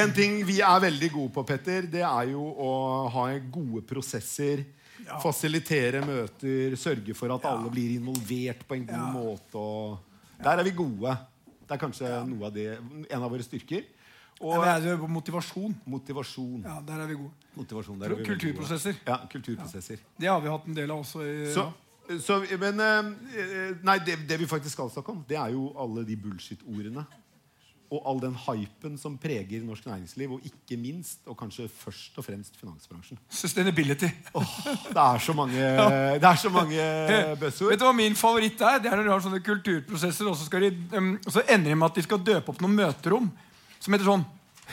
En ting vi er veldig gode på, Petter, det er jo å ha gode prosesser. Fasilitere møter, sørge for at alle blir involvert på en god måte. Og der er vi gode. Det er kanskje av det, en av våre styrker. Og Ja, det er motivasjon. motivasjon. Ja, Der er vi gode. motivasjon der er vi kulturprosesser. gode. Kulturprosesser. Ja. Det har vi hatt en del av også. I, Så, så, men eh, Nei, det, det vi faktisk skal snakke om, det er jo alle de bullshit-ordene. Og all den hypen som preger norsk næringsliv, og ikke minst, og kanskje først og fremst finansbransjen. Sustainability. Oh, det er så mange, det er så mange Vet du hva min favoritt er? Det er når de har sånne kulturprosesser, og så, de, um, og så ender de med at de skal døpe opp noen møterom som heter sånn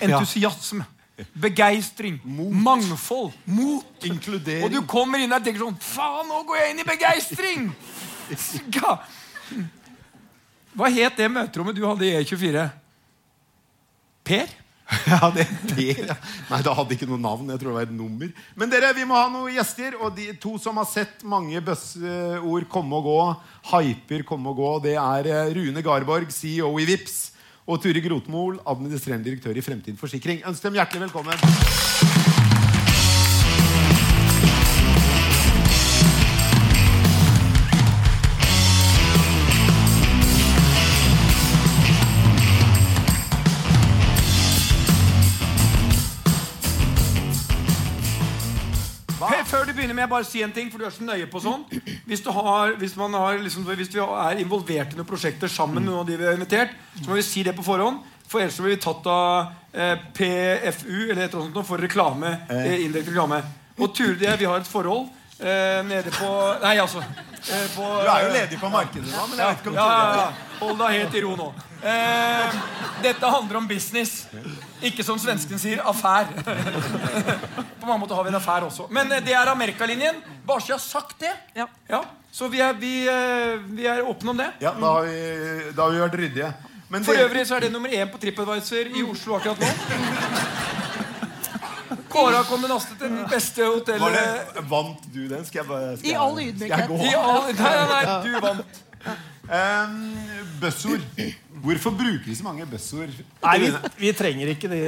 entusiasme. Begeistring. Mangfold. Mot. Inkludering. Og du kommer inn der og tenker sånn Faen, nå går jeg inn i begeistring! Hva het det møterommet du hadde i E24? Per? Ja, det, det, nei, det hadde ikke noe navn. Jeg tror det var et nummer. Men dere, vi må ha noen gjester. Og de to som har sett mange buzzord komme og gå, hyper komme og gå, det er eh, Rune Garborg, CEO i Vips og Ture Grotmol, administrerende direktør i Fremtid Forsikring. Ønsk dem hjertelig velkommen. Før du begynner med jeg bare si en ting, for du er så nøye på sånn. Hvis, du har, hvis, man har, liksom, hvis vi er involvert i noen prosjekter sammen med noen av de vi har invitert, så må vi si det på forhånd. For ellers blir vi tatt av eh, PFU eller et eller annet for reklame. Eh, indirekte reklame. Og Ture og jeg, vi har et forhold eh, nede på Nei, altså. Eh, på, Du er jo ledig på markedet nå, men jeg vet ikke om ja. Hold deg helt i ro nå. Eh, dette handler om business. Ikke som svensken sier, affær. På mange måter har vi en affær også. Men eh, det er Amerikalinjen. Bare så jeg har sagt det. Ja. Så vi er, vi, eh, vi er åpne om det. Ja, da har vi, da har vi vært ryddige. Men For det... øvrig så er det nummer én på TripAdvisor i Oslo akkurat nå. Kåra Kombinaste til den beste hotellet det, Vant du den? Skal jeg bare skal I all ydmykhet. all, Nei, nei, nei, du vant. Um, buzzord. Hvorfor bruker vi så mange buzzord? Nei, vi, vi trenger ikke de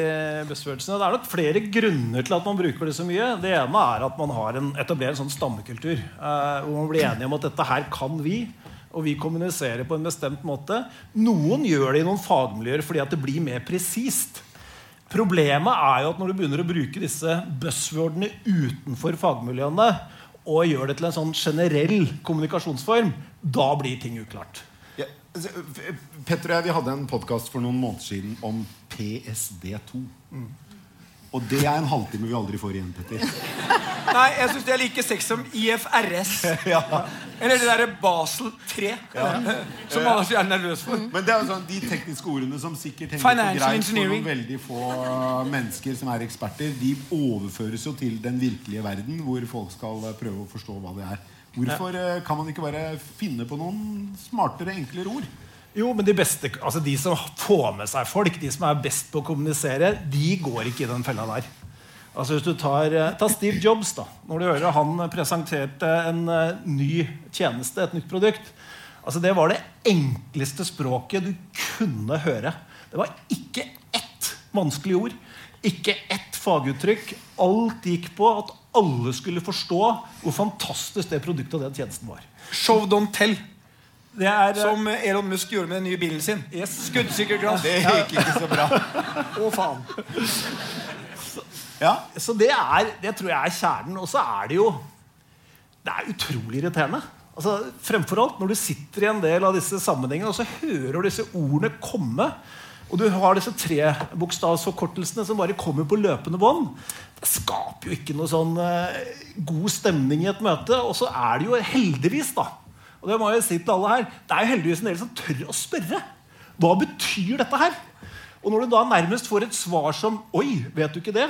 buzzwordsene. Det er nok flere grunner til at man bruker det så mye. Det ene er at man har en, etablerer en sånn stammekultur. eh, hvor man blir enige om at dette her kan vi. Og vi kommuniserer på en bestemt måte. Noen gjør det i noen fagmiljøer fordi at det blir mer presist. Problemet er jo at når du begynner å bruke disse buzzwordene utenfor fagmiljøene, og gjør det til en sånn generell kommunikasjonsform, da blir ting uklart. Petter og jeg vi hadde en podkast for noen måneder siden om PSD2. Og det er en halvtime vi aldri får igjen, Petter. Nei, jeg syns det er like sexy som IFRS. Eller det derre Basel 3. Som alle er så gjerne nervøse for. Men det er jo sånn, de tekniske ordene som sikkert henger på greit for noen veldig få uh, mennesker som er eksperter, de overføres jo til den virkelige verden, hvor folk skal uh, prøve å forstå hva det er. Hvorfor uh, kan man ikke bare finne på noen smartere, enklere ord? Jo, men de beste, altså de som får med seg folk, de som er best på å kommunisere, de går ikke i den fella der. Altså hvis du tar, eh, Ta Steve Jobs. da Når du hører Han presenterte en eh, ny tjeneste, et nytt produkt. Altså Det var det enkleste språket du kunne høre. Det var ikke ett vanskelig ord. Ikke ett faguttrykk. Alt gikk på at alle skulle forstå hvor fantastisk det produktet og den tjenesten var. Show don't tell. Det er, eh, Som Elon Musk gjorde med den nye bilen sin. Skuddsikker glass. Det gikk ikke så bra. Å, faen. Ja, Så det, er, det tror jeg er kjernen. Og så er det jo Det er utrolig irriterende. Altså, fremfor alt når du sitter i en del av disse sammenhengene og så hører disse ordene komme, og du har disse trebokstavsforkortelsene som bare kommer på løpende bånd. Det skaper jo ikke noe sånn eh, god stemning i et møte. Og så er det jo heldigvis, da Og det må jeg si til alle her Det er jo heldigvis en del som tør å spørre. Hva betyr dette her? Og når du da nærmest får et svar som Oi, vet du ikke det?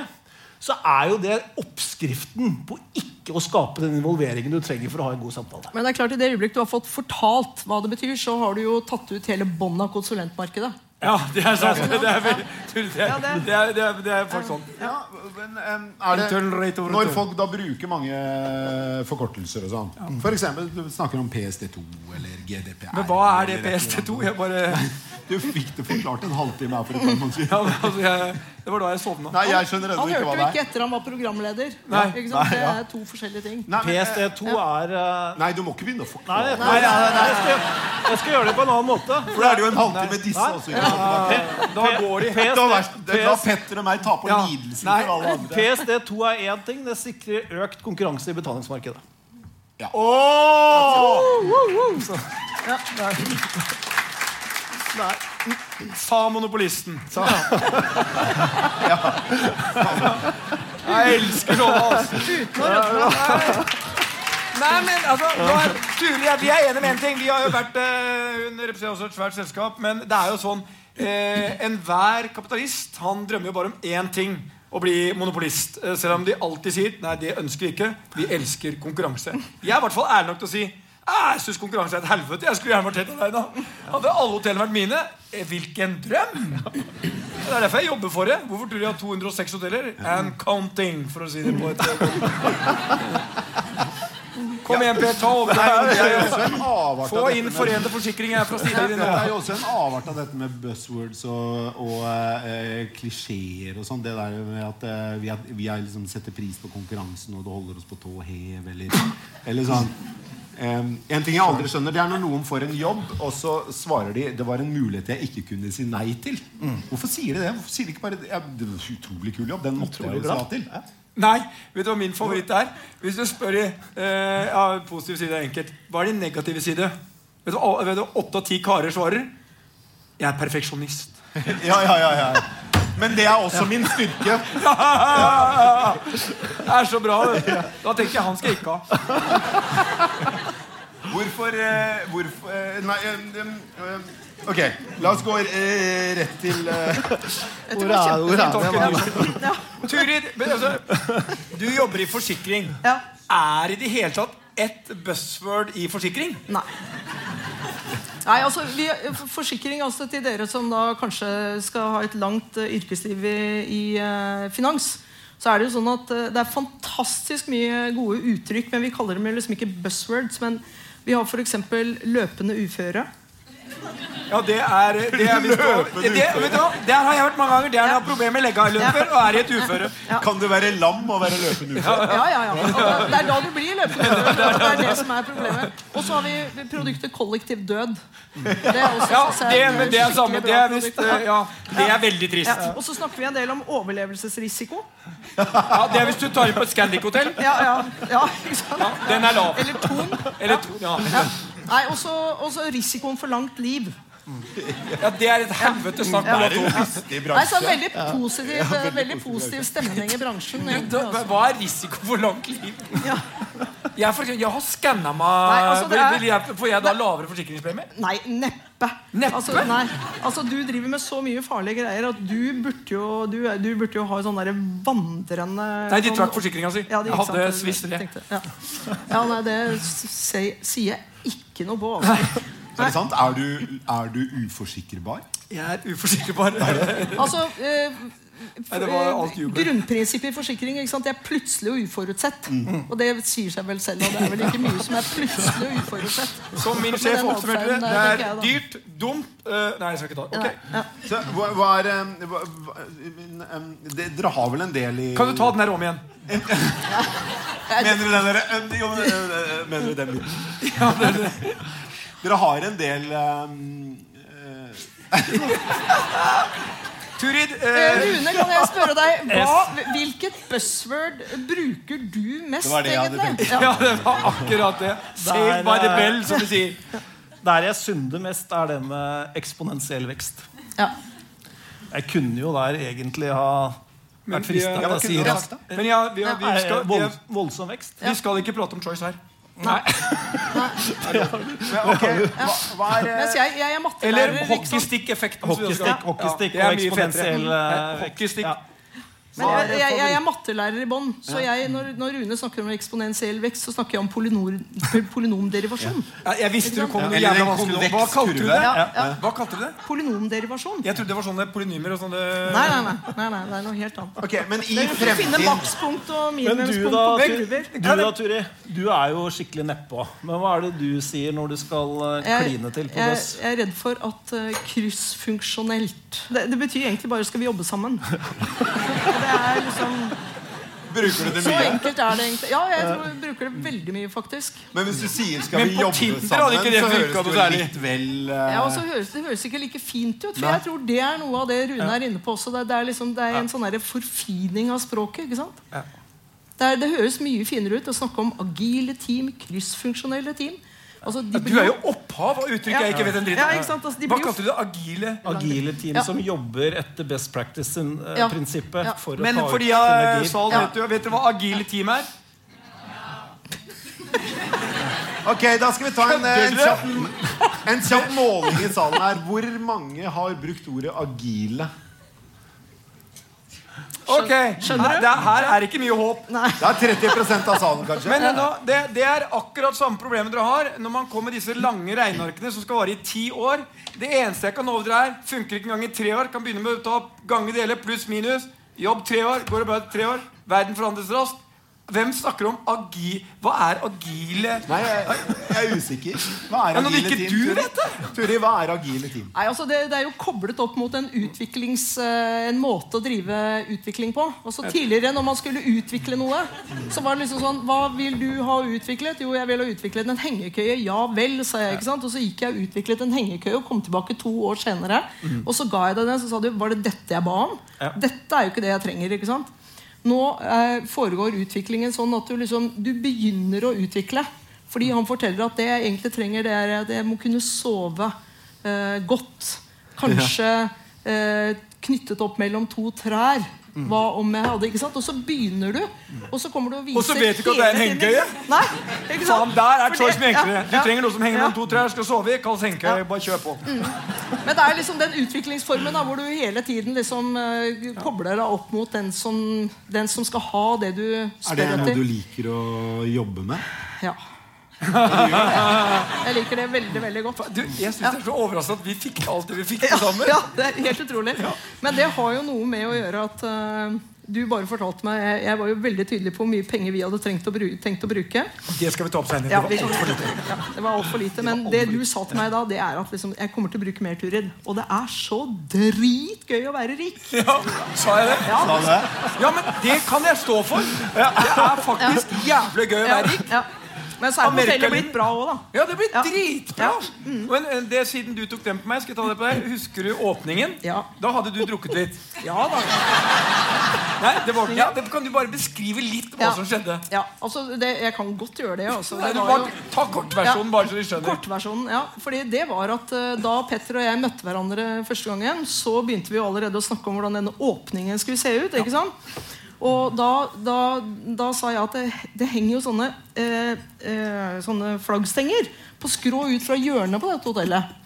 Så er jo det oppskriften på ikke å skape den involveringen du trenger for å ha en god samtale. Men det er klart i det øyeblikk du har fått fortalt hva det betyr, så har du jo tatt ut hele båndet av konsulentmarkedet. Ja, det er sant. Det er, veldig- det er, det- er, det er, det er faktisk sånn. ja men um, er det Når folk da bruker mange forkortelser og sånn For eksempel du snakker om PSD2 eller GDPR. Men hva er det PST2? Jeg bare Du fikk det forklart en halvtime her for et par måneder siden. Ja, det var da jeg sovna. Nei, jeg skjønner ennå Han ikke hørte hva jo det ikke er. etter han var programleder. Nei. Ikke sant? Nei, Det ja. er to forskjellige ting. Nei, men, eh, PSD2 er eh, Nei, du må ikke begynne å Nei, forklare. nei, nei, nei, jeg, skal, jeg skal gjøre det på en annen måte. For da er det jo en halvtime med disse Nei. også. ikke sant? Da går de. Det var verst. Det La Petter og meg ta på Ja. lidelsen Nei. for alle andre. PSD2 er én ting. Det sikrer økt konkurranse i betalingsmarkedet. Sa monopolisten. Jeg elsker sånne, altså. Nei, men altså, er, Turi, ja, Vi er enige med en ting. Vi har jo vært eh, Hun representerer også et svært selskap. Men det er jo sånn eh, Enhver kapitalist han drømmer jo bare om én ting. Å bli monopolist. Eh, selv om de alltid sier Nei, det ønsker vi ikke. Vi elsker konkurranse. Jeg er i hvert fall ærlig nok til å si «Ah, jeg syns konkurranse er et helvete. Jeg skulle gjerne vært helt alene. Hadde alle hotellene vært mine, eh, hvilken drøm! Det er derfor jeg jobber for det. Hvorfor tror du jeg har 206 hoteller? And counting, for å si det på et Kom igjen, Per. Ta over. Er er avart Få inn Forente fra Stine Det er jo også en avart av dette med buzzwords og, og eh, klisjeer og sånn. Det der med at eh, vi, er, vi er liksom setter pris på konkurransen, og det holder oss på tå hev, eller, eller sånn. Eh, en ting jeg aldri skjønner, det er når noen får en jobb, og så svarer de det var en mulighet jeg ikke kunne si nei til. Hvorfor sier de det? Hvorfor sier de ikke bare ja, det var en utrolig kul jobb? Den måtte jeg jo ja til. Nei, vet du hva min favoritt er? Hvis du spør i eh, ja, positiv side er enkelt. Hva er din negative side? Vet du hva åtte av ti karer svarer? Jeg er perfeksjonist. Ja, ja, ja, ja. Men det er også min styrke. Det er så bra. du. Da tenker jeg han skal jeg ikke ha. Hvorfor, eh, hvorfor eh, Nei um, um, Ok, la oss gå eh, rett til eh, Hvor er, hvor er? Ja. Turid, men altså, du jobber i forsikring. Ja. Er i det hele tatt ett buzzword i forsikring? Nei. Nei, altså, vi, Forsikring altså, til dere som da kanskje skal ha et langt eh, yrkesliv i, i eh, finans. Så er det jo sånn at eh, det er fantastisk mye gode uttrykk, men vi kaller dem jo liksom ikke buzzwords. Men vi har f.eks. løpende uføre. Ja, det er, det er hvis du, det, vet du hva? Der har jeg hørt mange ganger. Det er når jeg har problemer med leggeløper og er i et uføre. Kan du være lam og være løpende ufør? Ja, ja, ja. Og det- er da du blir løpende ufør. Det er det som er problemet. Og så har vi produktet kollektiv død. Det er også, Ja, det, men det er skikkelig samme. bra Det er, visst, produkt. eh, ja, det er veldig trist. Ja, og så snakker vi en del om overlevelsesrisiko. Ja, det er hvis du tar inn på et Scandic-hotell. Ja, ja, ja. Ja, den er lav. Eller ton. Eller to, ja. Nei, også, også risikoen for langt liv. ja, det er et helvete snakk Ja. på Det en lotto. vistig Nei, så veldig positiv, veldig positiv stemning i bransjen. egentlig, Da-. Hva er risiko for langt liv? Ja. Jeg, for, jeg har skanna meg. Nei, altså, er- jeg, får jeg da lavere forsikringspremie? Nei, neppe. Neppe? Altså, nei, altså, du driver med så mye farlige greier at du burde jo, du, du burde jo ha sånn der vandrende Nei, de sånn- trakk forsikringa si. Ja, Jeg hadde jeg. Ja. ja, nei, det sier jeg ikke noe på. Altså. Er det sant? Er du, er du uforsikkerbar? Jeg er uforsikkerbar. Altså, eh, Nei, det var alt. Grunnprinsippet i forsikring ikke sant? det er plutselig og uforutsett. Mm. Og det sier seg vel selv. Og det er vel ikke mye som er plutselig og uforutsett. Som min sjef oppsummerte det. Det er dyrt, dumt uh, Nei, jeg skal ikke ta det. Ok. Ja. Så, hva, hva er eh, hva, eh, det, Dere har vel en del i Kan du ta den her om igjen? Mener du den der, eh, Mener du den biten? Dere har en del eh, Turid, Eh, eh, Rune, kan jeg spørre deg hva, Hvilket buzzword bruker du mest, Det var det jeg hadde egentlig? tenkt. ja, det var akkurat det. Saved by the eh, bell, som de sier. Der jeg synder mest, er det med eksponentiell vekst. Ja. Jeg kunne jo der egentlig ha Men vært vi, frista til å si kunne du det. sagt, da? Men ja, vi, vi, Nei, skal, vi, vold, voldsom vekst. vi skal ikke prate om choice her. Hva, hva er eh, Mens jeg, jeg er mattelærer. Eller liksom. hockeystick-effekten. Hockeystick, hockeystick, Ja, det og eksponentiell eh, vekst. Hockeystick. Ja. Men jeg, jeg, jeg er mattelærer i bånn, så jeg, når, når Rune snakker om eksponentiell vekst, så snakker jeg om polynomderivasjon. Ja, jeg visste du kom med jævla vanskelig Hva kalte du det? Hva kalte du det? Polynomderivasjon. Jeg trodde det var sånne polynymer og sånne Nei, nei, nei, nei, nei, det er noe helt annet. Okay, Men i å finne makspunkt og minimumspunkt på kurver. du da, Turi. Du er jo skikkelig nedpå. Men hva er det du sier når du skal eh, kline til på jeg, jeg er redd for at uh, kryssfunksjonelt det, det betyr egentlig bare 'skal vi jobbe sammen'? det er liksom bruker du det Så enkelt er det egentlig. Ja, jeg tror jeg bruker det veldig mye, faktisk. Men hvis du sier 'skal vi jobbe Tinder sammen', hadde ikke det så høres det jo litt vel uh... Ja, og så høres Det høres ikke like fint ut. For Nei. jeg tror det er noe av det Rune er inne på også. Det, det er, liksom, det er en sånn forfining av språket. ikke sant? Ja. Det, er, det høres mye finere ut å snakke om agile team, kryssfunksjonelle team. Altså, de Du er jo- opphav av uttrykk jeg ikke vet en dritt Ja, ikke sant? Altså, de Hva blir jo- kalte du det? Agile? Agile team Ja. som jobber etter best practice-prinsippet Ja. for Men fordi jeg sa det, vet, du, vet du hva agile team er? Ok, Da skal vi ta en, eh, en, kjapp, en kjapp måling i salen her. Hvor mange har brukt ordet agile? Ok, Skjønner du? her, det, her er ikke mye håp. Det er 30% av salen, kanskje. Men nå, det, det er akkurat samme problemet dere har når man kommer med disse lange regnearkene som skal vare i ti år. Det eneste jeg kan love dere er funker ikke engang i tre år. Kan begynne med å ta opp gange deler pluss minus. Jobb tre år. Går det bare tre år. Verden forandres raskt. Hvem snakker om agi... Hva er agile Nei, jeg, jeg er usikker. Hva er Ja, når agile ikke team? du vet det! Turi, hva er agile team? Nei, altså det, det er jo koblet opp mot en eh, En måte å drive utvikling på. Altså Tidligere, når man skulle utvikle noe, så var det liksom sånn Hva vil du ha utviklet? Jo, jeg vil ha utviklet en hengekøye. Ja vel, sa jeg. ikke sant? Og så gikk jeg og utviklet en hengekøye og kom tilbake to år senere. Og så ga jeg deg den, så sa du Var det dette jeg ba om? Ja. Dette er jo ikke det jeg trenger. ikke sant? Nå eh, foregår utviklingen sånn at du liksom Du begynner å utvikle. Fordi han forteller at det jeg egentlig trenger, det er at jeg må kunne sove eh, godt. Kanskje eh, knyttet opp mellom to trær. Hva om jeg hadde, ikke sant? Og så begynner du, og så kommer du og viser Og så vet du ikke at det er en hengekøye? Nei, ikke sant? Faen, der er For choice det- mye enklere. ja, Du ja, trenger noe som henger ja. mellom to trær, skal sove i. Kalles hengekøye. Ja. Bare kjør på. Men det er liksom den utviklingsformen da, hvor du hele tiden liksom uh, kobler deg opp mot den som, den som skal ha det du Er det noe etter. du liker å jobbe med? Ja. Jeg liker det veldig veldig godt. Du, jeg synes det er så overraskende at vi fikk alt det vi fikk til sammen. ja, det er helt utrolig. Men det har jo noe med å gjøre at uh, du bare fortalte meg jeg, jeg var jo veldig tydelig på hvor mye penger vi hadde trengt å bruke, tenkt å bruke. Det skal vi ta opp senere. Ja, Det var altfor lite. ja, det var altfor lite. Men det du sa til meg da, det er at liksom, jeg kommer til å bruke mer Turid. Og det er så dritgøy å være rik. Ja, sa jeg det? Ja, Sa det? Ja, men det kan jeg stå for. Det er faktisk jævlig gøy å være rik. ja. Men så er det hotellet blitt bra òg, da. Ja, det blir Ja. dritbra. Ja. Mm. Men det, siden du tok den på meg, skal jeg ta det på deg. Husker du åpningen? Ja. Da hadde du drukket litt. Ja da. Nei, det var, ja, det kan du bare beskrive litt hva som skjedde? Ja, altså, det, jeg kan godt gjøre det. Altså. Nei, Det du var ta kortversjonen, bare så de skjønner. Kortversjonen, ja. Fordi det var at uh, Da Petter og jeg møtte hverandre første gangen, så begynte vi jo allerede å snakke om hvordan denne åpningen skulle se ut. ikke sant? Og da, da, da sa jeg at det, det henger jo sånne, eh, eh, sånne flaggstenger på skrå ut fra hjørnet på dette hotellet.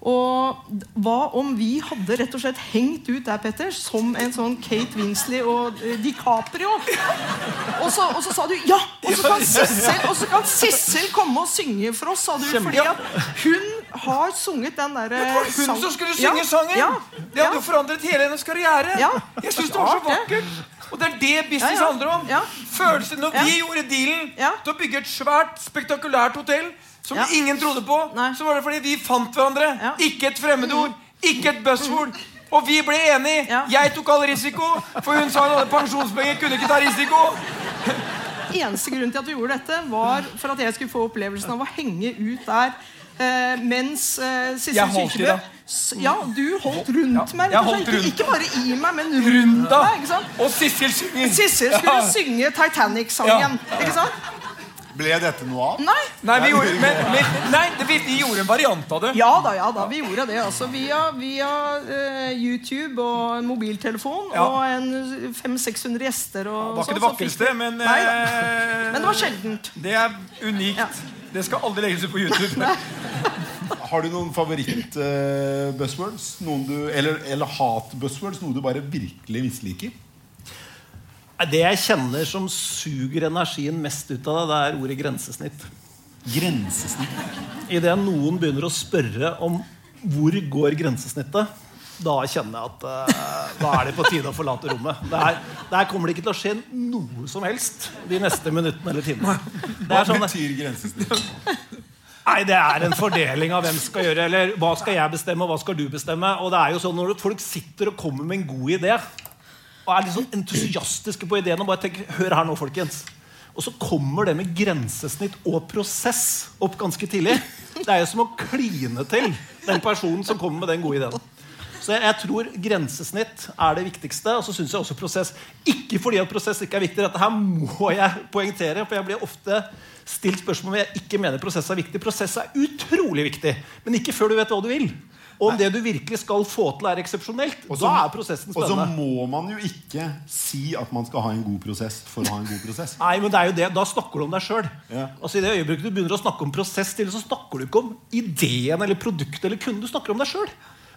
Og hva om vi hadde rett og slett hengt ut der, Petter, som en sånn Kate Winsley og eh, DiCaprio? Og så, og så sa du ja! Og så kan Sissel, og så kan Sissel komme og synge for oss, sa du. Fordi at hun har sunget den derre hun som skulle synge sangen! Ja, Det hadde jo forandret hele hennes karriere. Ja. Jeg synes det var så vakkert. Og det er det business Ja, ja. handler om. Ja. Følelsen Når vi gjorde dealen til å bygge et svært, spektakulært hotell som ingen trodde på, Nei. så var det fordi vi fant hverandre. Ikke et fremmedord, ikke et buzzword. Og vi ble enige. Jeg tok all risiko, for hun sa hun hadde pensjonspenger, kunne ikke ta risiko. Eneste grunn til at vi gjorde dette, var for at jeg skulle få opplevelsen av å henge ut der. Eh, mens eh, Sissel Kyrkjebø Ja, du holdt rundt meg. holdt rundt. Ikke bare i meg, men rundt meg. ikke sant? Og Sissel synger. Sissel skulle Ja. synge Titanic-sangen. Ikke sant? Ble dette noe av? Nei. Nei, vi gjorde, men, men, nei vi, vi gjorde en variant av det. Ja da, ja da, vi gjorde det. altså Via, via uh, YouTube og en mobiltelefon Ja. og 500-600 gjester. Og Det var ikke sånn, det vakreste, men uh, Men det var sjeldent. Det er unikt. Ja. Det skal aldri legges ut på YouTube. Har du noen favoritt-buzzwords? eller eller hat-buzzwords? Noe du bare virkelig misliker? Det jeg kjenner som suger energien mest ut av det, det er ordet grensesnitt. Grensesnitt. Idet noen begynner å spørre om hvor går grensesnittet, da kjenner jeg at uh, da er det på tide å forlate rommet. Der, der kommer det ikke til å skje noe som helst de neste minuttene eller timene. Det Hva sånn, betyr grensesnitt? nei, det er en fordeling av hvem skal gjøre Eller hva skal jeg bestemme, og hva skal du bestemme? Og det er jo sånn Når folk sitter og kommer med en god idé, og er litt sånn entusiastiske på ideen og bare tenker Hør her nå, folkens. Og så kommer det med grensesnitt og prosess opp ganske tidlig. Det er jo som å kline til den personen som kommer med den gode ideen. Så jeg, tror grensesnitt er det viktigste. Og så syns jeg også prosess. Ikke fordi at prosess ikke er viktig. Dette her må jeg poengtere, for jeg blir ofte stilt spørsmål om jeg ikke mener prosess er viktig. Prosess er utrolig viktig, men ikke før du vet hva du vil. Og om det du virkelig skal få til, er eksepsjonelt, så- da er prosessen spennende. Og så må man jo ikke si at man skal ha en god prosess for å ha en god prosess. Nei, men det er jo det, Da snakker du om deg sjøl. Ja. Altså, I det øyeblikket du begynner å snakke om prosess, til, så snakker du ikke om ideen eller produktet eller kunden. Du snakker om deg sjøl.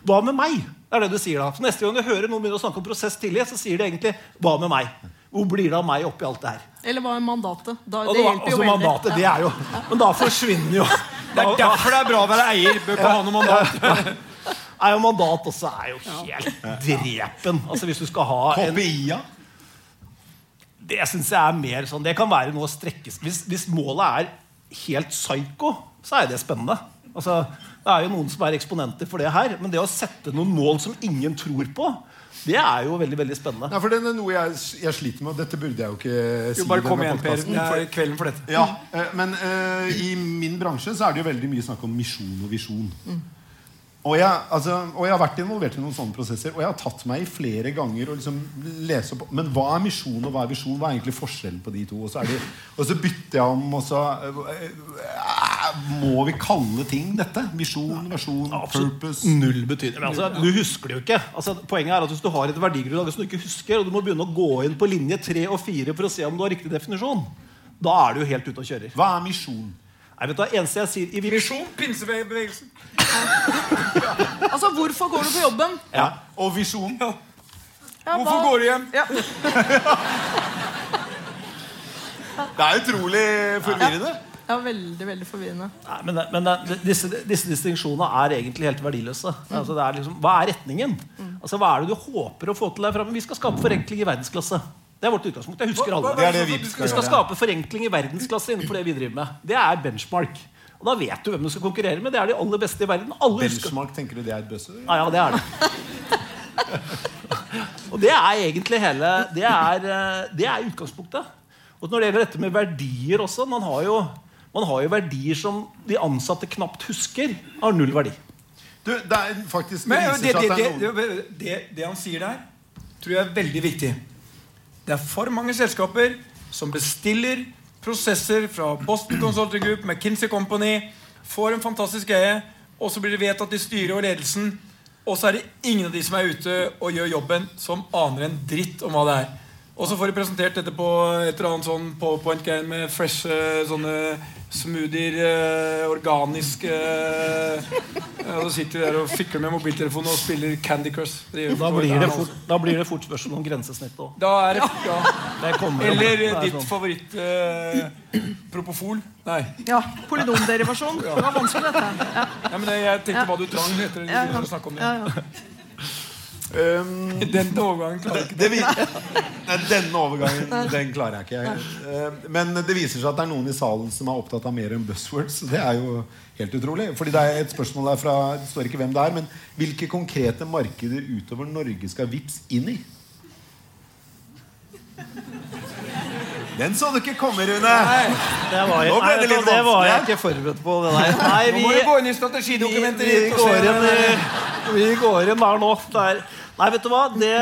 Hva med meg? Det er det du sier da. Så Neste gang du hører noen begynne å snakke om prosess tidlig, så sier de egentlig 'hva med meg'? Hvor blir det av meg oppi alt det her? Eller hva er mandatet? Da, det det var, hjelper jo altså, veldig. mandatet, det er jo Men da forsvinner jo Det er derfor det er bra å være eier. Bør ikke ha noe mandat. Nei, og Mandat også er jo helt drepen. Altså Hvis du skal ha en KPI-a? Det synes jeg er mer sånn Det kan være noe å strekkes hvis, hvis målet er helt psycho, så er det spennende. Altså, det er jo noen som er eksponenter for det her. Men det å sette noen mål som ingen tror på, det er jo veldig veldig spennende. Nei, for det er noe jeg, jeg sliter med, og dette burde jeg jo ikke si. Jo, bare kom igjen, Per. Det er kvelden for dette. Ja, eh, Men uh, i min bransje så er det jo veldig mye snakk om misjon og visjon. Og, jeg, altså, og jeg har vært involvert i noen sånne prosesser, og jeg har tatt meg i flere ganger å liksom lese opp Men hva er misjon og hva er visjon? Hva er egentlig forskjellen på de to? Og så, er de, og så bytter jeg om, og så uh, Må vi kalle ting dette? Misjon, versjon, purpose? Null betydning. Men altså, du husker det jo ikke. Altså, poenget er at Hvis du har et verdigrunnlag som du ikke husker, og du må begynne å gå inn på linje 3 og 4 for å se om du har riktig definisjon, da er du jo helt ute og kjører. Hva er misjon? Nei, vet du, eneste jeg sier i vir- Visjon, pinsebevegelsen. Altså, hvorfor går du på jobben? Ja. Og visjon? Ja, Hvorfor hva- går du hjem? Ja. Det er utrolig forvirrende. Ja, veldig, veldig forvirrende. Nei, men, men det- disse, disse distinksjonene er egentlig helt verdiløse. Altså, det er liksom, hva er retningen? Altså, hva er det du håper å få til der framme? Vi skal skape forenkling i verdensklasse. Det er vårt utgangspunkt. Jeg husker alle Det er det vi Vi skal skal skape forenkling i verdensklasse innenfor det vi driver med. Det er benchmark. Og da vet du hvem du skal konkurrere med. Det er de aller beste i verden. Alle husker Benchmark, tenker du det er et bøsse? Ja, ja, det er det. Og det er egentlig hele Det er, eh, det er utgangspunktet. Og når det gjelder dette med verdier også Man har jo, man har jo verdier som de ansatte knapt husker, har null verdi. Du, det er faktisk Men det det, det, det han sier der, tror jeg er veldig viktig. Det er for mange selskaper som bestiller prosesser fra Boston Consulting Group, McKinsey Company, får en fantastisk greie, og så blir det vedtatt i styret og ledelsen, og så er det ingen av de som er ute og gjør jobben, som aner en dritt om hva det er. Og så får de presentert dette på et eller annet sånn powerpoint-greie med fresh eh, sånne smoothier, eh, organisk eh, ja, Så sitter vi der og fikler med mobiltelefonen og spiller Candy Crush. Det gjør Da for- blir det fort, da blir det fort spørsmål om grensesnitt òg. Da er det ja. Det kommer jo. Eller Det er ditt sånn. favoritt eh, Propofol. Nei. Ja, Polynomderivasjon. Det var vanskelig, dette. Ja, Ja, men det, jeg tenkte hva du trang etter ja, å snakke om det. ja, ja. Um, Den overgangen klarer jeg ikke. det vi, nei, denne overgangen den klarer jeg ikke. Jeg. Men det viser seg at det er noen i salen som er opptatt av mer enn buzzwords. Det er jo helt utrolig. Fordi det er et spørsmål der fra Det står ikke hvem det er, men hvilke konkrete markeder utover Norge skal VIPS inn i? Den så du ikke komme, Rune. Det var, Nå ble nei, det det var jeg ikke forberedt på. Det der. Nei, Nå må du gå inn i strategidokumentet vi, ditt og går se inn i, vi går inn der nå. Det er, nei, vet du hva? Det,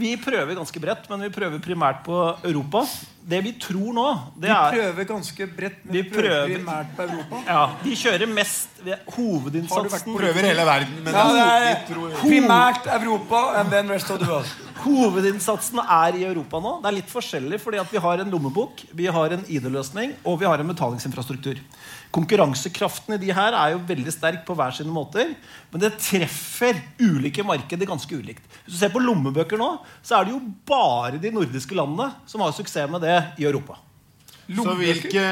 vi prøver ganske bredt, men vi prøver primært på Europa. Det vi tror nå, det er, Vi er prøver ganske bredt, men Vi prøver prøver- primært på Europa. ja, Vi kjører mest hovedinnsatsen Prøver hele verden, men Ja, det er tror primært Europa and then rest of the world. Hovedinnsatsen er i Europa nå. Det er litt forskjellig fordi at vi har en lommebok, vi har en ID-løsning og vi har en betalingsinfrastruktur. Konkurransekraften i de her er jo veldig sterk på hver sine måter. Men det treffer ulike markeder ganske ulikt. Hvis du ser på lommebøker nå, så er det jo bare de nordiske landene som har suksess med det i Europa. Så hvilke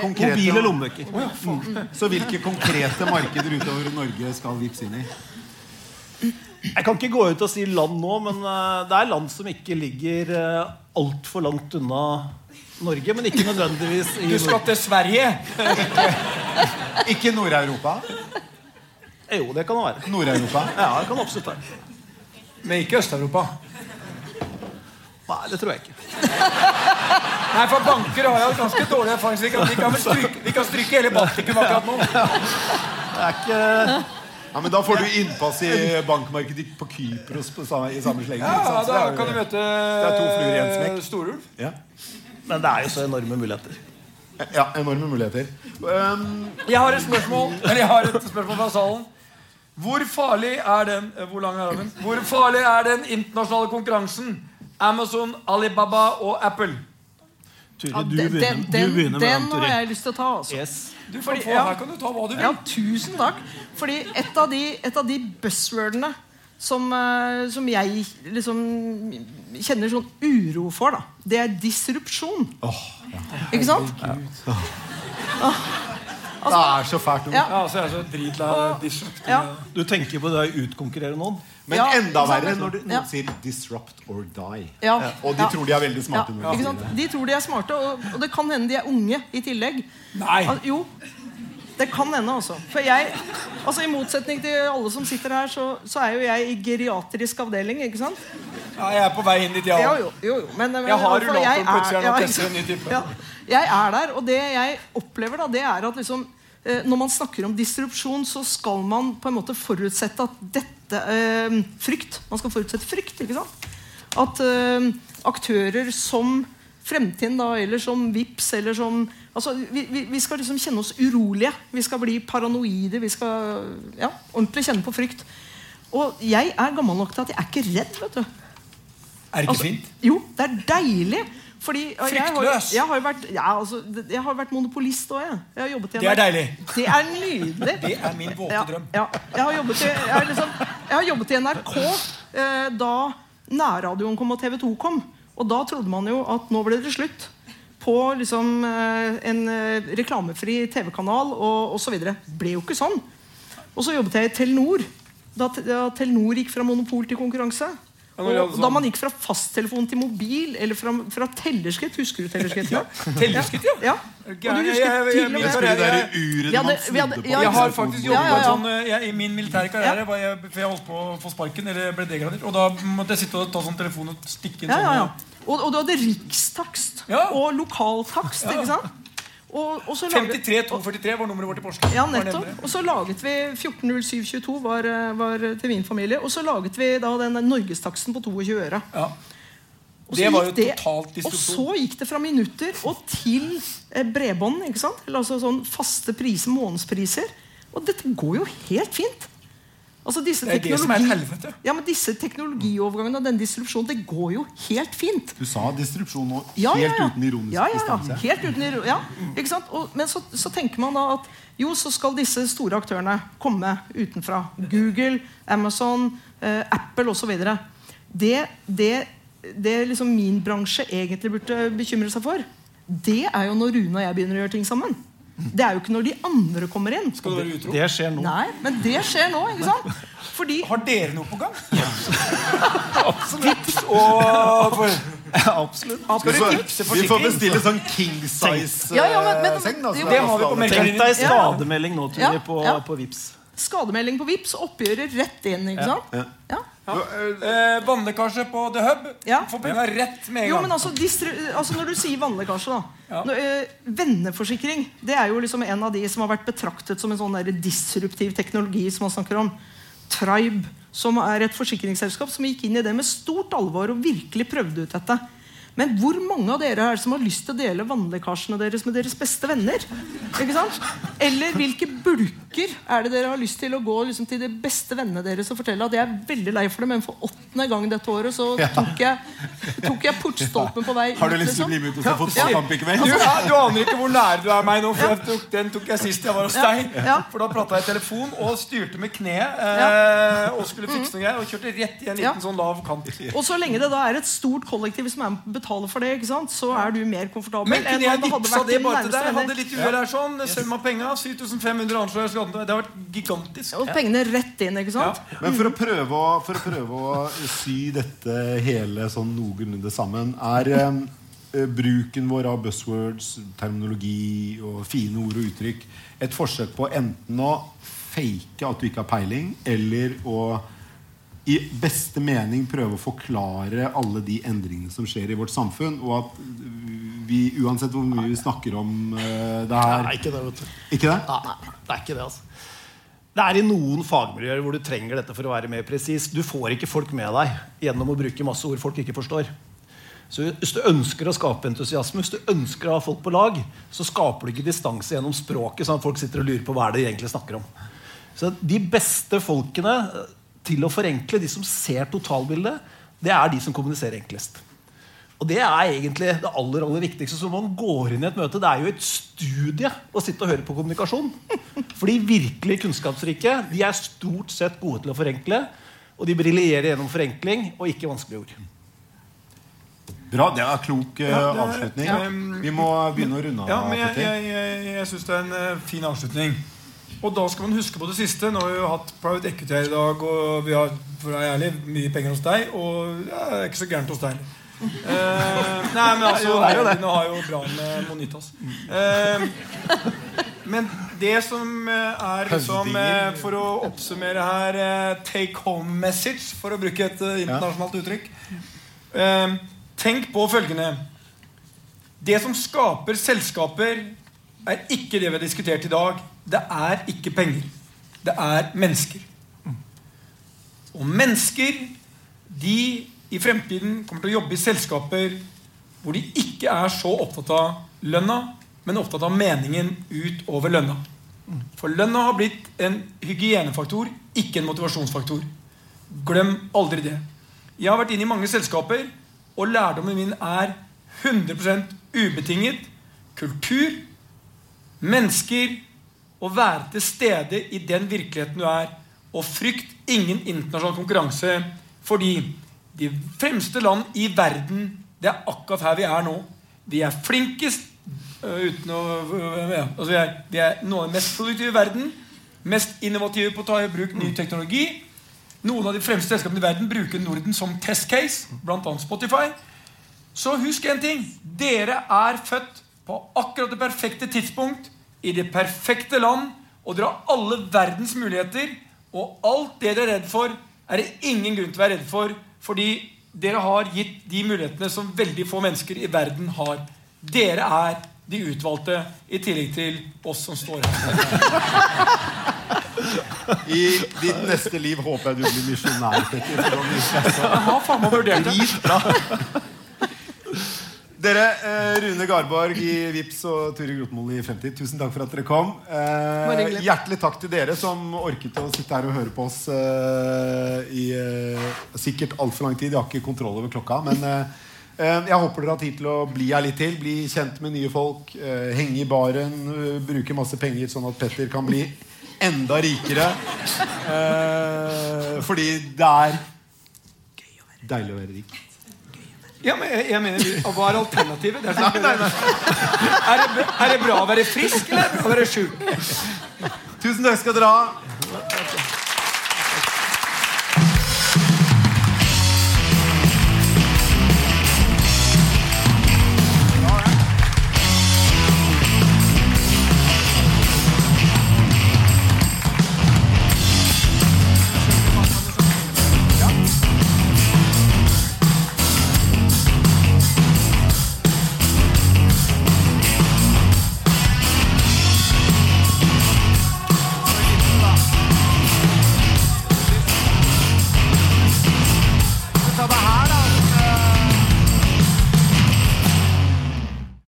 Mobile oh, lommebøker. så hvilke konkrete markeder utover Norge skal Vipps inn i? Jeg kan ikke gå ut og si land nå, men eh, det er land som ikke ligger uh, altfor langt unna Norge. Men ikke nødvendigvis i Du skal til Sverige! Ikke Nord-Europa? Jo, det kan det være. Nord-Europa? Ja, det kan absolutt være. Men ikke Øst-Europa. Nei, det tror jeg ikke. Nei, for banker har jo ganske dårlig erfaring. så Vi kan, vi kan, stryke, vi kan stryke hele Baltikum akkurat nå. Det er ikke Ja, men Da får du innpass i bankmarkedet på Kypros på samme, i samme slenge. Ja, da kan du møte. Storulv. ja. Men det er jo så enorme muligheter. ja, enorme muligheter. Um, Jeg har et spørsmål Eller jeg har et spørsmål fra salen. Hvor farlig er den eh, Hvor lang er den? Hvor farlig er den internasjonale konkurransen? Amazon, Alibaba og Apple. Turi, Ja, du, den begynner, den, du begynner med den den, har jeg lyst til å ta. altså. Yes. Du får Fordi- få, ja. Her kan du ta hva du vil. Ja, tusen takk. Fordi et av de, et av de buzzwordene som, eh, som jeg liksom kjenner sånn uro for, da, det er disrupsjon. Ikke sant? det er så fælt ord. Ja. Ja, jeg er så dritlei av disrupt. Ja. Du tenker på det å utkonkurrere noen? Men Ja, enda verre når du, noen Ja. sier 'disrupt or die'. Ja. Og de Ja. tror de er veldig smarte. Ja, de ikke sant? De tror de er smarte, og, og det kan hende de er unge i tillegg. Nei. Al jo, det kan hende, altså. For jeg, altså I motsetning til alle som sitter her, så, så er jo jeg i geriatrisk avdeling. ikke sant? Ja, jeg er på vei inn dit, ja. Ja, jo, jo, jo. Men, men, Jeg har altså, jeg plutselig ja, ikke en ny type. Ja, jeg er der, og det jeg opplever, da, det er at liksom eh, når man snakker om disrupsjon, så skal man på en måte forutsette at dette eh, Frykt. Man skal forutsette frykt. ikke sant? At eh, aktører som Fremtiden, da, eller som Vips eller som altså, vi, vi, skal liksom kjenne oss urolige. Vi skal bli paranoide. Vi skal ja, ordentlig kjenne på frykt. Og jeg er gammel nok til at jeg er ikke redd. vet du Er det ikke Altså, fint? Jo, det er deilig. Fordi og jeg har, Fryktløs. jeg har jo vært, ja, altså, jeg har vært monopolist òg, jeg. jeg har jobbet i Det er deilig. Det er nydelig. Det er min våte Ja, drøm. ja. Jeg, har jobbet i, jeg, har liksom, jeg har jobbet i NRK eh, da nærradioen kom og TV 2 kom. Og da trodde man jo at nå ble det slutt på liksom, eh, en eh, reklamefri TV-kanal og osv. Ble jo ikke sånn. Og så jobbet jeg i Telenor. Da, da Telenor gikk fra monopol til konkurranse. Og da sånn- man gikk fra fasttelefon til mobil, eller fra, fra tellerskritt Husker du tellerskritt? Ja. Tellerskritt, ja. ja. ja. Og du husker Jeg- jeg- til jeg- og med- det uret man snudde på? Jeg har faktisk Ja, jobbet ja, sånn eh, jeg, I min militære karriere var jeg, For jeg holdt på å få sparken Eller ble degradert Og da måtte jeg sitte og ta sånn telefon Og stikke inn Ja, ja, ja. sånn Og, og du hadde rikstakst Ja. og lokaltakst. ikke sant? Og, og så 53 243 var nummeret vårt i Porsgrunn ja, nettopp. Og så laget vi 140722 var, eh, var til min familie. Og så laget vi da den norgestaksten på 22 øre. Ja. Og så Det var jo totalt Og så gikk det fra minutter og til eh, bredbånd. ikke sant? Eller altså sånn faste priser, månedspriser. Og dette går jo helt fint. Altså disse Det er det som er et helvete. Ja, men disse teknologiovergangene og den disrupsjonen, det går jo helt fint. Du sa distrupsjon nå Ja, helt ja, ja. uten ironisk ja, ja, ja. Helt uten ja, ikke sant? Og, men så, så tenker man da at jo, så skal disse store aktørene komme utenfra. Google, Amazon, eh, Apple osv. Det, det, det liksom min bransje egentlig burde bekymre seg for, det er jo når Rune og jeg begynner å gjøre ting sammen. Det er jo ikke når de andre kommer inn. Skal du være utro? Det skjer nå. Nei, men det skjer nå. ikke sant? Fordi Har dere noe på gang? Absolutt. og Absolutt. Skal Vi du får, tipse vi får bestille sånn king size Ja, ja, men- men- eh, Det har vi på. Tenk deg skademelding nå, Turi, Ja, på, ja. på Vips. skademelding på Vips, oppgjøret rett inn. ikke sant? Ja. Ja. eh, Vannlekkasje på The Hub Ja. Får penga rett med en Jo, gang men altså, altså Når du sier vannlekkasje, da Ja. Nå, eh, Venneforsikring det er jo liksom en av de som har vært betraktet som en sånn der disruptiv teknologi. som man snakker om Tribe, som er et forsikringsselskap som gikk inn i det med stort alvor og virkelig prøvde ut dette. Men hvor mange av dere er som har lyst til å dele vannlekkasjene deres med deres beste venner? Ikke sant? Eller hvilke bulker er det dere har lyst til å gå liksom, til de beste vennene deres og fortelle at jeg er veldig lei for det, men for åttende gang dette året så tok jeg, tok jeg portstolpen på vei ut? Har du lyst til å liksom? bli med ut og se fotballkamp i Du, kveld? er- du aner ikke hvor nære du er meg nå, for jeg tok, den tok jeg sist jeg var hos deg. For da prata jeg i telefon og styrte med kneet eh, og skulle fikse noe greier. Og kjørte rett i en liten sånn lav kant. Og så lenge det da er et stort kollektiv som er med betale for det, ikke sant? så er du mer komfortabel. Men kunne jeg vippsa det bare til deg? Jeg hadde litt uhell her sånn. Send meg penga. 7500 anslår jeg hatt. Det har vært gigantisk. Og pengene rett inn, ikke sant? Ja. Men for å, prøve å, for å prøve å sy dette hele sånn noenlunde sammen Er eh, bruken vår av buzzwords, terminologi og fine ord og uttrykk et forsøk på enten å fake at du ikke har peiling, eller å i beste mening prøve å forklare alle de endringene som skjer i vårt samfunn, og at vi, uansett hvor mye vi snakker om uh, det her Nei, ikke det, vet du. Ikke det? Nei, det er ikke det, altså. Det er i noen fagmiljøer hvor du trenger dette for å være mer presis. Du får ikke folk med deg gjennom å bruke masse ord folk ikke forstår. Så Hvis du ønsker å skape entusiasme, hvis du ønsker å ha folk på lag, så skaper du ikke distanse gjennom språket, sånn at folk sitter og lurer på hva er det de egentlig snakker om. Så De beste folkene til å forenkle, de som ser totalbildet, det er de som kommuniserer enklest. Og det er egentlig det aller aller viktigste. Så man går inn i et møte, Det er jo et studie å sitte og høre på kommunikasjon. For de virkelig kunnskapsrike de er stort sett gode til å forenkle. Og de briljerer gjennom forenkling og ikke vanskelige ord. Bra. Det er klok eh, Ja, det er- avslutning. ja. Vi må begynne å runde av. Ja, men jeg, jeg, jeg, jeg syns det er en uh, fin avslutning. Og da skal man huske på det siste. Nå har vi jo hatt private equity her i dag, og vi har for å være ærlig, mye penger hos deg. Og ja, det er ikke så gærent hos deg. Eh, nei, men altså, Nå har jo bra med Monitas. Eh, men det som eh, er liksom eh, For å oppsummere her eh, Take home message, for å bruke et eh, internasjonalt uttrykk. Eh, tenk på følgende Det som skaper selskaper, er ikke det vi har diskutert i dag. Det er ikke penger. Det er mennesker. Og mennesker de i fremtiden kommer til å jobbe i selskaper hvor de ikke er så opptatt av lønna, men opptatt av meningen utover lønna. For lønna har blitt en hygienefaktor, ikke en motivasjonsfaktor. Glem aldri det. Jeg har vært inne i mange selskaper, og lærdommen min er 100% ubetinget kultur, mennesker, å være til stede i den virkeligheten du er. Og frykt ingen internasjonal konkurranse, fordi de fremste land i verden, det er akkurat her vi er nå. Vi er flinkest øh, uten å øh, ja, altså vi, er, vi er noe av det mest produktive i verden. Mest innovative på å ta i bruk ny teknologi. Noen av de fremste selskapene i verden bruker Norden som test case, bl.a. Spotify. Så husk en ting. Dere er født på akkurat det perfekte tidspunkt i det perfekte land, og dere har alle verdens muligheter. Og alt det dere er redd for, er det ingen grunn til å være redd for, fordi dere har gitt de mulighetene som veldig få mennesker i verden har. Dere er de utvalgte, i tillegg til oss som står her. I ditt neste liv håper jeg du blir misjonær. Stressa. Jeg har faen meg vurdert det. Dere, eh, Rune Garborg i Vips og Ture Grotmol i 50, tusen takk for at dere kom. Eh, hjertelig takk til dere som orket å sitte her og høre på oss eh, i sikkert altfor lang tid. Jeg har ikke kontroll over klokka, men jeg håper dere har tid til å bli her litt til. Bli kjent med nye folk, henge i baren, bruke masse penger sånn at Petter kan bli enda rikere. Fordi det er deilig å være rik. Ja, men jeg, jeg mener, Hva er alternativet? Det er, sånn, er, det, er det bra å være frisk, eller er det bra å være sjuk? Tusen takk skal dere ha.